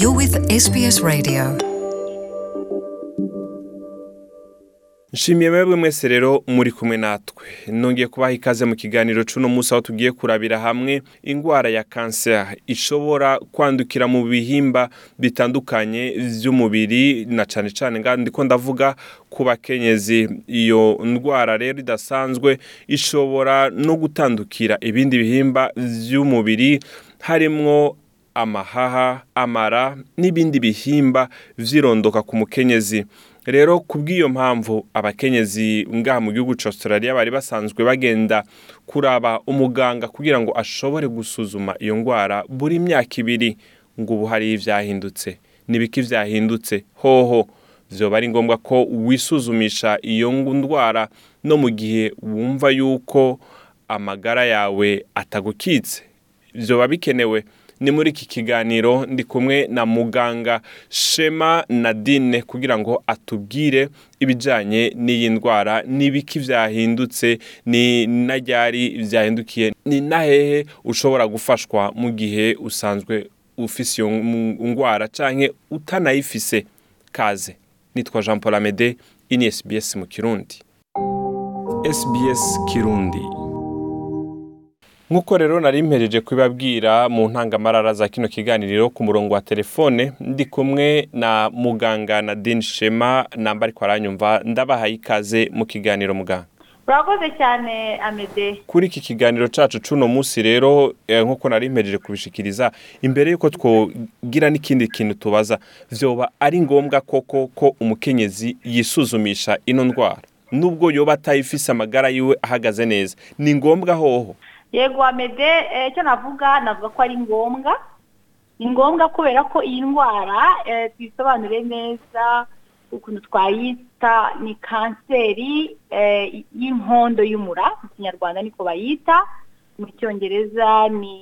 You're with SBS Radio. nshimiye mwebwe mwese rero muri kumwe natwe nongeye kubaha ikaze mu kiganiro c'uno munsi aho tugiye kurabira hamwe indwara ya kanseri ishobora kwandukira mu bihimba bitandukanye vy'umubiri na cane cane nga ndiko ndavuga ku bakenyezi iyo ndwara rero idasanzwe ishobora no gutandukira ibindi bihimba vy'umubiri harimwo amahaha amara n'ibindi bihimba vyirondoka ku mukenyezi. Rero kubw'iyo mpamvu abakenyezi ngaha mu gihugu ca Australia bari basanzwe bagenda kuraba umuganga kugira ngo ashobore gusuzuma iyo ndwara buri myaka ibiri ngo ubu hari ivyahindutse. Nibiki vyahindutse? Hoho! Vyoba ari ngombwa ko wisuzumisha iyo ndwara no mu gihe wumva yuko amagara yawe atagukitse. Vyoba bikenewe. Ni muri iki kiganiro ndi kumwe na muganga shema nadine kugira ngo atubwire ibijyanye n'iyi ndwara n'ibiki byahindutse ni na ryari byahindukiye ni na hehe ushobora gufashwa mu gihe usanzwe ufise iyo ndwara cyangwa utanayifise. Kaze. Nitwa jean paul amede ini SBS mu kirundi. SBS kirundi. Nk'uko rero nari mpereje kubibabwira mu ntangamarara za kino kiganiro ku murongo wa telefone ndi kumwe na muganga Nadine Shema namba ariko aranyumva ndabahaye ikaze mu kiganiro muganga. Urakoze cyane amede kuri iki kiganiro cacu c'uno munsi rero eh, nk'uko nari mpereje kubishikiriza imbere yuko twogira n'ikindi kintu tubaza vyoba ari ngombwa koko ko umukenyezi yisuzumisha ino ndwara? Nubwo yoba atayifise amagara yiwe ahagaze neza. Ni ngombwa hoho. Yego amede icyo navuga navuga ko ari ngombwa. Ni ngombwa kubera ko iyi ndwara tuyisobanure neza ukuntu twayita ni kanseri y'inkondo y'umura mu kinyarwanda niko bayita. Mu cyongereza ni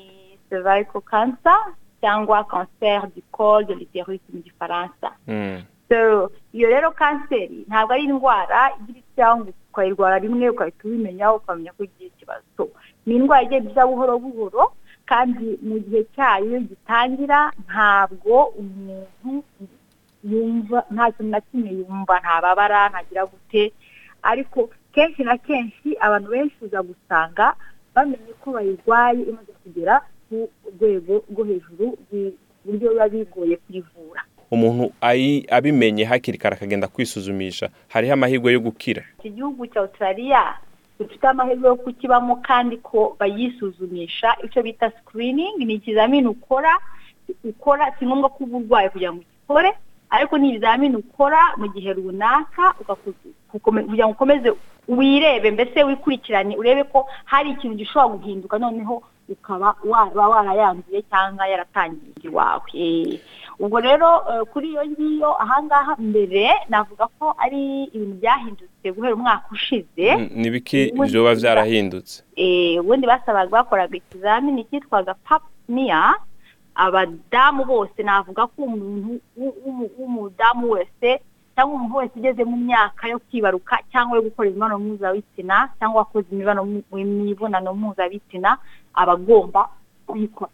cervical cancer cyangwa cancer du col de l'utérus mu gifaransa. Iyo rero kanseri ntabwo ari indwara igira cyangwa ukayirwara rimwe ugahita ubimenya ukamenya ko igihe ikibazo. Ni indwara igenda iza buhoro buhoro kandi mu gihe cyayo gitangira ntabwo umuntu yumva nta kintu na kimwe yumva ntababara ntagira gute. Ariko kenshi na kenshi abantu benshi uza gusanga bamenye ko bayirwaye imaze kugera ku rwego rwo hejuru ku buryo biba bigoye kuyivura umuntu abimenye hakiri kare akagenda kwisuzumisha. Hariho amahirwe yo gukira. Iki gihugu cya australia dufite amahirwe yo kukibamo kandi ko bayisuzumisha icyo bita screening ni ikizamini ukora ukora si ngombwa ko uba urwaye kugira ngo ukikore ariko ni ibizamini ukora mu gihe runaka kugira ngo ukomeze wirebe mbese wikurikirane urebe ko hari ikintu gishobora guhinduka noneho ukaba waba warayanduye cyangwa yaratangiye iwawe. Ubwo rero kuri iyo ngiyo ahangaha mbere navuga ko ari ibintu byahindutse guhera umwaka ushize. N'ibiki byoba byarahindutse? Ubundi basabaga bakoraga ikizamini cyitwaga papniya abadamu bose navuga ko umuntu w'umudamu wese cyangwa umuntu wese ugeze mu myaka yo kwibaruka cyangwa yo gukora imibonano mpuzabitsina cyangwa wakoze imibonano mpuzabitsina aba agomba kuyikora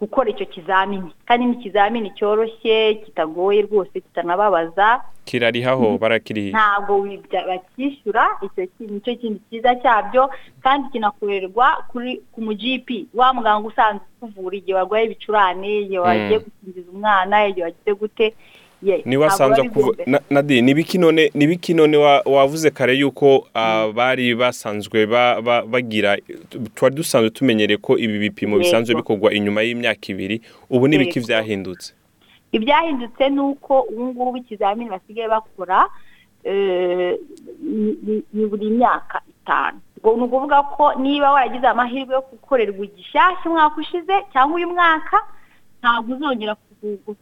gukora icyo kizamini. Kandi ni ikizamini cyoroshye kitagoye rwose kitanababaza. Kirarihaho barakiriha. Ntabwo bakishyura icyo ni cyo kintu cyiza cyabyo kandi kinakorerwa kuri ku mujipi. Wa muganga usanzwe ukuvura igihe warwaye ibicurane igihe wagiye gukingiza umwana igihe wagize gute ni we asanzwe nadi nibiki none wavuze kare yuko bari basanzwe bagira twari dusanzwe tumenyereye ko ibi bipimo bisanzwe bikorwa inyuma y'imyaka ibiri ubu nibiki byahindutse ibyahindutse ni uko ubu ngubu ikizamini basigaye bakora ni buri myaka itanu. Ni ukuvuga ko niba waragize amahirwe yo gukorerwa igishyashya umwaka ushize cyangwa uyu mwaka ntabwo uzongera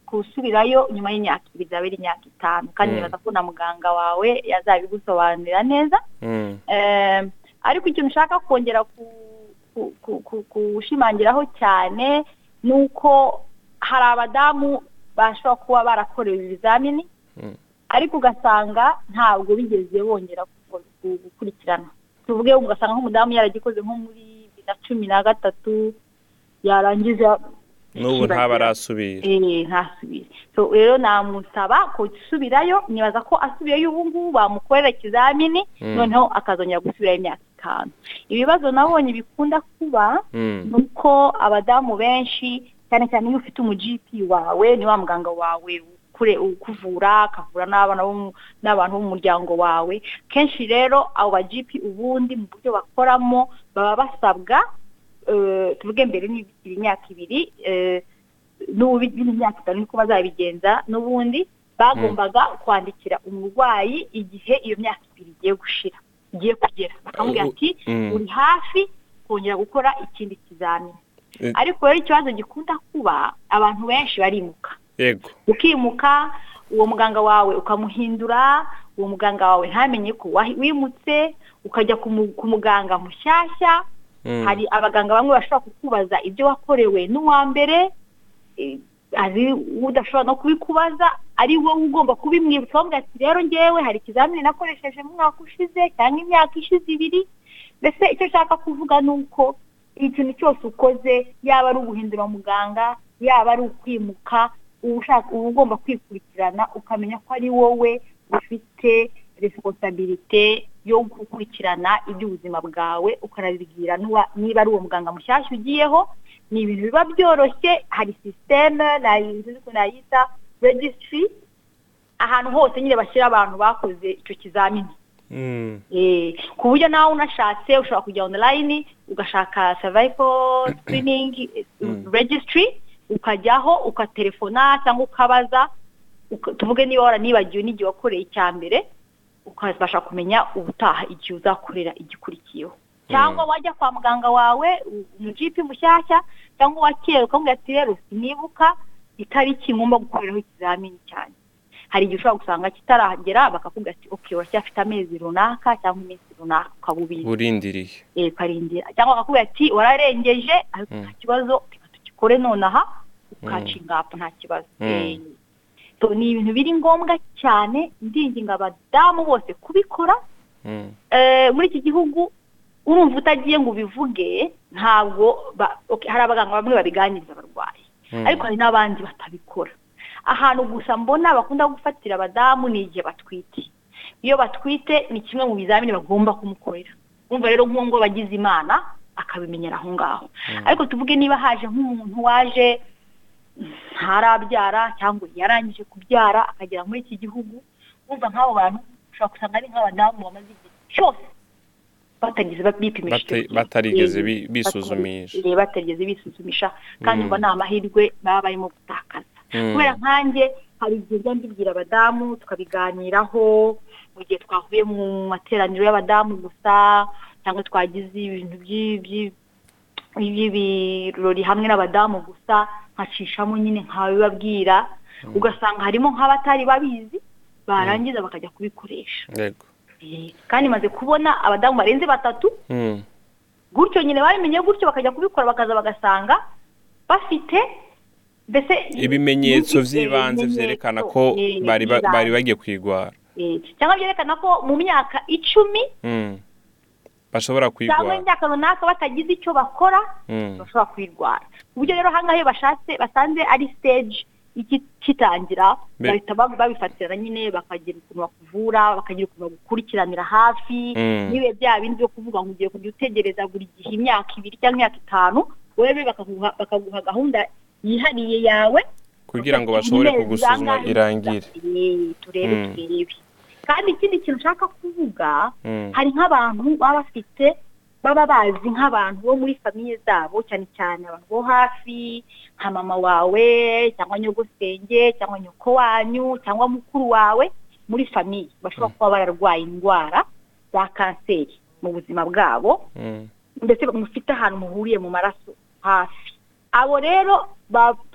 gusubirayo nyuma y'imyaka ibiri zabera imyaka itanu kandi nibaza ko na muganga wawe yazabigusobanurira neza ariko ikintu ushaka kongera kushimangiraho cyane ni uko hari abadamu bashobora kuba barakorewe ibizamini ariko ugasanga ntabwo bigeze bongera gukurikirana tuvuge ugasanga nk'umudamu yaragikoze nko muri bibiri na cumi na gatatu yarangiza n'ubu ntaba arasubira eh rero namusaba gusubirayo nibaza ko asubiyeyo ubu ngubu bamukorera ikizamini Mm. noneho akazongera gusubirayo imyaka itanu ibibazo nabonye bikunda kuba Mm. nuko abadamu benshi cyane cyane iyo ufite umujipi wawe ni wa muganga wawe ukuvura akavura n'abantu bo mu muryango wawe kenshi rero abo bajipi ubundi mu buryo bakoramo baba basabwa tuvuge mbere n'ibikiri imyaka ibiri n'ubu biri imyaka itanu niko bazabigenza n'ubundi bagombaga kwandikira umurwayi igihe iyo myaka ibiri igiye gushira igiye kugera bakamubwira ati uri hafi kongera gukora ikindi kizamini ariko rero ikibazo gikunda kuba abantu benshi barimuka ukimuka uwo muganga wawe ukamuhindura uwo muganga wawe ntamenye ko wimutse ukajya ku mu- ku muganga mushyashya. Hari abaganga bamwe bashobora kukubaza ibyo wakorewe n'uwa mbere eh, hari udashobora no kubikubaza ari wowe ugomba kubimwibutsa bavuga ati rero ngewe hari ikizamini nakoresheje mu mwaka ushize cyangwa imyaka ishize ibiri mbese icyo nshaka kuvuga ni uko ikintu cyose ukoze yaba ari uguhindura muganga yaba ari ukwimuka uba ugomba kwikurikirana ukamenya ko ari wowe ufite resiponsabilite yo gukurikirana iby'ubuzima bwawe ukanabibwira niba ari uwo muganga mushyashya ugiyeho ni ibintu biba byoroshye hari sisiteme nayinzi nayita registry ahantu hose nyine bashyira abantu bakoze icyo kizamini Mm. Eh, ku buryo nawe unashatse ushobora kujya online ugashaka cervical screening eh, Mm. registry ukajyaho ukatelefona cyangwa ukabaza uka- tuvuge niba waranibagiwe n'igihe wakoreye icya mbere ukabasha kumenya ubutaha igihe uzakorera igikurikiyeho. Cyangwa wajya kwa muganga wawe umujipi mushyashya cyangwa uwa kera ukamubwira ati rero sinibuka itariki ngomba gukoreraho ikizamini cyane hari igihe ushobora gusanga kitaragera bakakubwira ati ok uracyafite amezi runaka cyangwa iminsi runaka ukaba ubizi burindiriye eh, ukarindira. Cyangwa bakakubwira ati wararengeje ariko nta kibazo reka tugikore nonaha ukacinga hapo nta kibazo. Eh, ni ibintu biri ngombwa cyane ndinginga abadamu bose kubikora Mm. Eh, muri iki gihugu urumva utagiye ngo ubivuge ntabwo hari abaganga bamwe babiganiriza abarwayi. Mm. ariko hari n'abandi batabikora. Ahantu gusa mbona bakunda gufatira abadamu ni igihe batwite. Iyo batwite ni kimwe mu bizamini bagomba kumukorera. Umva rero nk'uwo ngo bagize imana akabimenyera aho ngaho. Ariko tuvuge niba haje nk'umuntu waje ntarabyara cyangwa yarangije kubyara akagera muri iki gihugu wumva nk'abo bantu ushobora gusanga ari nk'abadamu bamaze igihe cyose batageze bipimisha batarigeze bisuzumisha. Batari- batarigeze bisuzumisha kandi Mm. ngo ni amahirwe baba barimo gutakaza Mm. kubera nkanjye hari igihe njya mbibwira abadamu tukabiganiraho mu gihe twahuye mu materaniro y'abadamu gusa cyangwa twagize ibintu by'ibirori hamwe n'abadamu gusa nkacishamo nyine nkabibabwira ugasanga harimo nk'abatari babizi barangiza bakajya kubikoresha. Eh, kandi maze kubona abadamu barenze batatu Mm. gutyo nyine babimenye gutyo bakajya kubikora bakaza bagasanga bafite mbese ibimenyetso by'ibanze byerekana ko eh, bari bagiye kwigwara. Eh, cyangwa byerekana ko mu myaka icumi Bashobora cyangwa kwigwara imyaka runaka batagize icyo bakora Mm. bashobora kwirwara ku buryo rero ahangaha iyo bashatse basanze ari iki- kitangira bahita bab- babifatira nyine bakagira ukuntu bakuvura bakagira ukuntu bagukurikiranira hafi Mm. nibe bya bindi byo kuvuga ngo ugiye kujya utegereza buri gihe imyaka ibiri cyangwa imyaka itanu wewe bakaguha gahunda yihariye yawe kugira ngo bashobore kugusuzuma irangire turebe Mm. turebe kandi ikindi kintu nshaka kuvuga Mm. hari nk'abantu baba bafite baba bazi nk'abantu bo muri famiye zabo cyane cyane abantu bo hafi nka mama wawe cyangwa nyogosenge cyangwa nyoko wanyu cyangwa mukuru wawe muri famiye bashobora kuba bararwaye indwara za kanseri mu buzima bwabo Mm. ndetse mufite ahantu muhuriye mu maraso hafi abo rero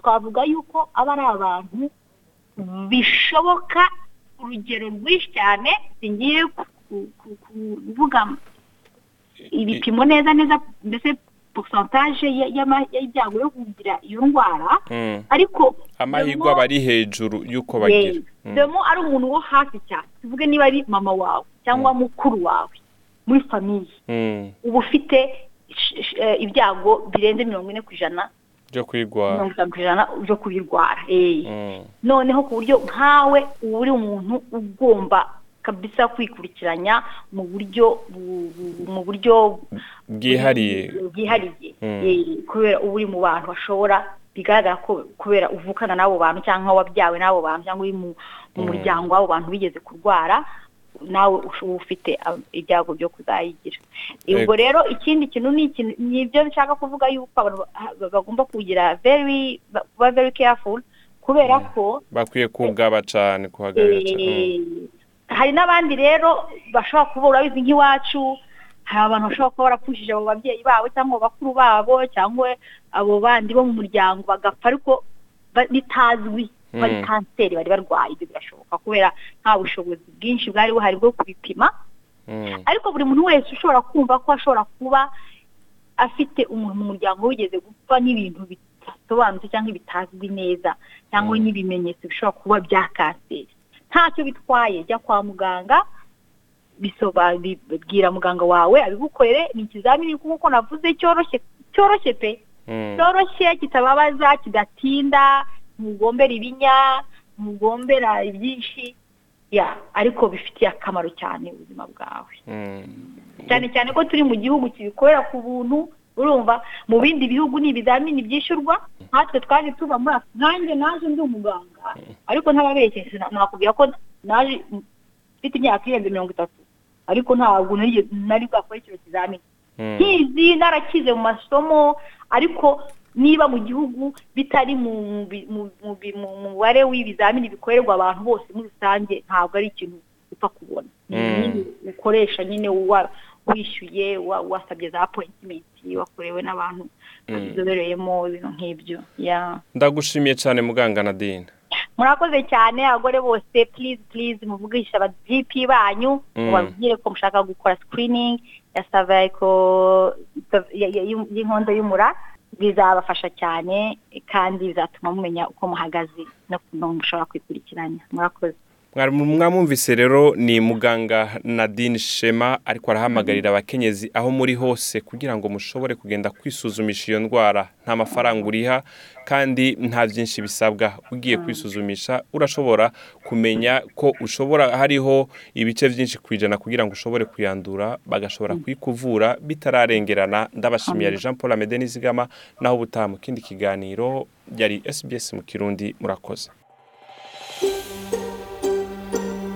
twavuga yuko aba ari abantu bishoboka urugero rwinshi cyane singiye ku- ku- kuvuga ibipimo neza neza mbese porosantaje y'ibyago yo kugira iyo ndwara. Mm. ariko amahirwe aba ari hejuru y'uko bagira. Demo ari umuntu wo hafi cyane. Tuvuge niba ari mama wawe cyangwa mukuru wawe muri famiye uba ufite eh, ibyago birenze mirongo ine ku ijana byo kwigwara mirongo itanu ku ijana byo kubirwara. Mm. noneho ku buryo nkawe uba uri umuntu ugomba kabisa kwikurikiranya mu buryo bu- bu- mu buryo bwihariye bwihariye Mm. Kubera uba uri mu bantu bashobora bigaragara ko kubera uvukana n'abo bantu cyangwa wabyawe n'abo bantu cyangwa uri mu mu Mm. muryango w'abo bantu bigeze kurwara nawe uba ufite ah, ibyago byo kuzayigira. Ubwo rero ikindi kintu ni ikintu ni ibyo nshaka kuvuga yuko bagomba kugira kuba very careful kubera ko bakwiye kugaba cyane kuhagarara cyane Eh, hari n'abandi rero bashobora kuba urabizi nk'iwacu hari abantu bashobora kuba barapfushije abo babyeyi babo cyangwa bakuru babo cyangwa abo bandi bo mu muryango bagapfa ariko bitazwi ko ari Mm. kanseri bari barwaye ibyo birashoboka kubera nta bushobozi bwinshi bwari buhari bwo kubipima ariko buri muntu wese ushobora kumva ko ashobora kuba afite umuntu mu muryango wigeze gupfa n'ibintu bidasobanutse cyangwa bitazwi neza cyangwa n'ibimenyetso bishobora kuba bya kanseri ntacyo bitwaye jya kwa muganga bisoba bi- bwira muganga wawe abigukorere ni ikizamini nk'uko navuze cyoroshye cyoroshye pe. Mm. cyoroshye kitababaza kidatinda ntugombera ibinya ntugombera ibyinshi ya ariko bifitiye akamaro cyane ubuzima bwawe Mm. cyane cyane ko turi mu gihugu kibikorera ku buntu urumva mu bindi bihugu ni ibizamini byishyurwa nkatwe twaje tuva muri Afurika nanjye naje ndi umuganga ariko ntababeshye na- nakubwira ko naje mfite imyaka irenze mirongo itatu ariko ntabwo nari bwakore icyo kizamini Mm. nkizi narakize mu masomo ariko niba mu gihugu bitari mu mubare w'ibizamini bikorerwa abantu bose muri rusange ntabwo ari ikintu upfa kubona Mm. ukoresha nyine wishyuye wa- wasabye za apoyitimenti wakorewe n'abantu Mm. babizobereyemo ibintu nk'ibyo ya ndagushimiye cyane muganga Nadine murakoze cyane abagore bose please please muvugisha aba GP banyu Mm. mubabwire ko mushaka gukora screening ya y'u- y'inkondo y'umura bizabafasha cyane kandi bizatuma mumenya uko muhagaze no mushobora kwikurikiranya. Murakoze. Mwamwumvise rero ni muganga Nadine Shema ariko arahamagarira abakenyezi aho muri hose kugira ngo mushobore kugenda kwisuzumisha iyo ndwara. Nta mafaranga uriha kandi nta byinshi bisabwa. Ugiye kwisuzumisha urashobora kumenya ko ushobora hariho ibice byinshi ku ijana kugira ngo ushobore kuyandura bagashobora kuyikuvura bitararengerana. Ndabashimiye Jean Paul Amede Nizigama naho ubutaha mu kindi kiganiro yari SBS mu Kirundi murakoze.